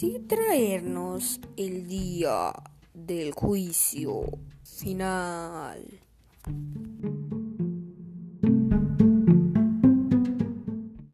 sí traernos el día del juicio final.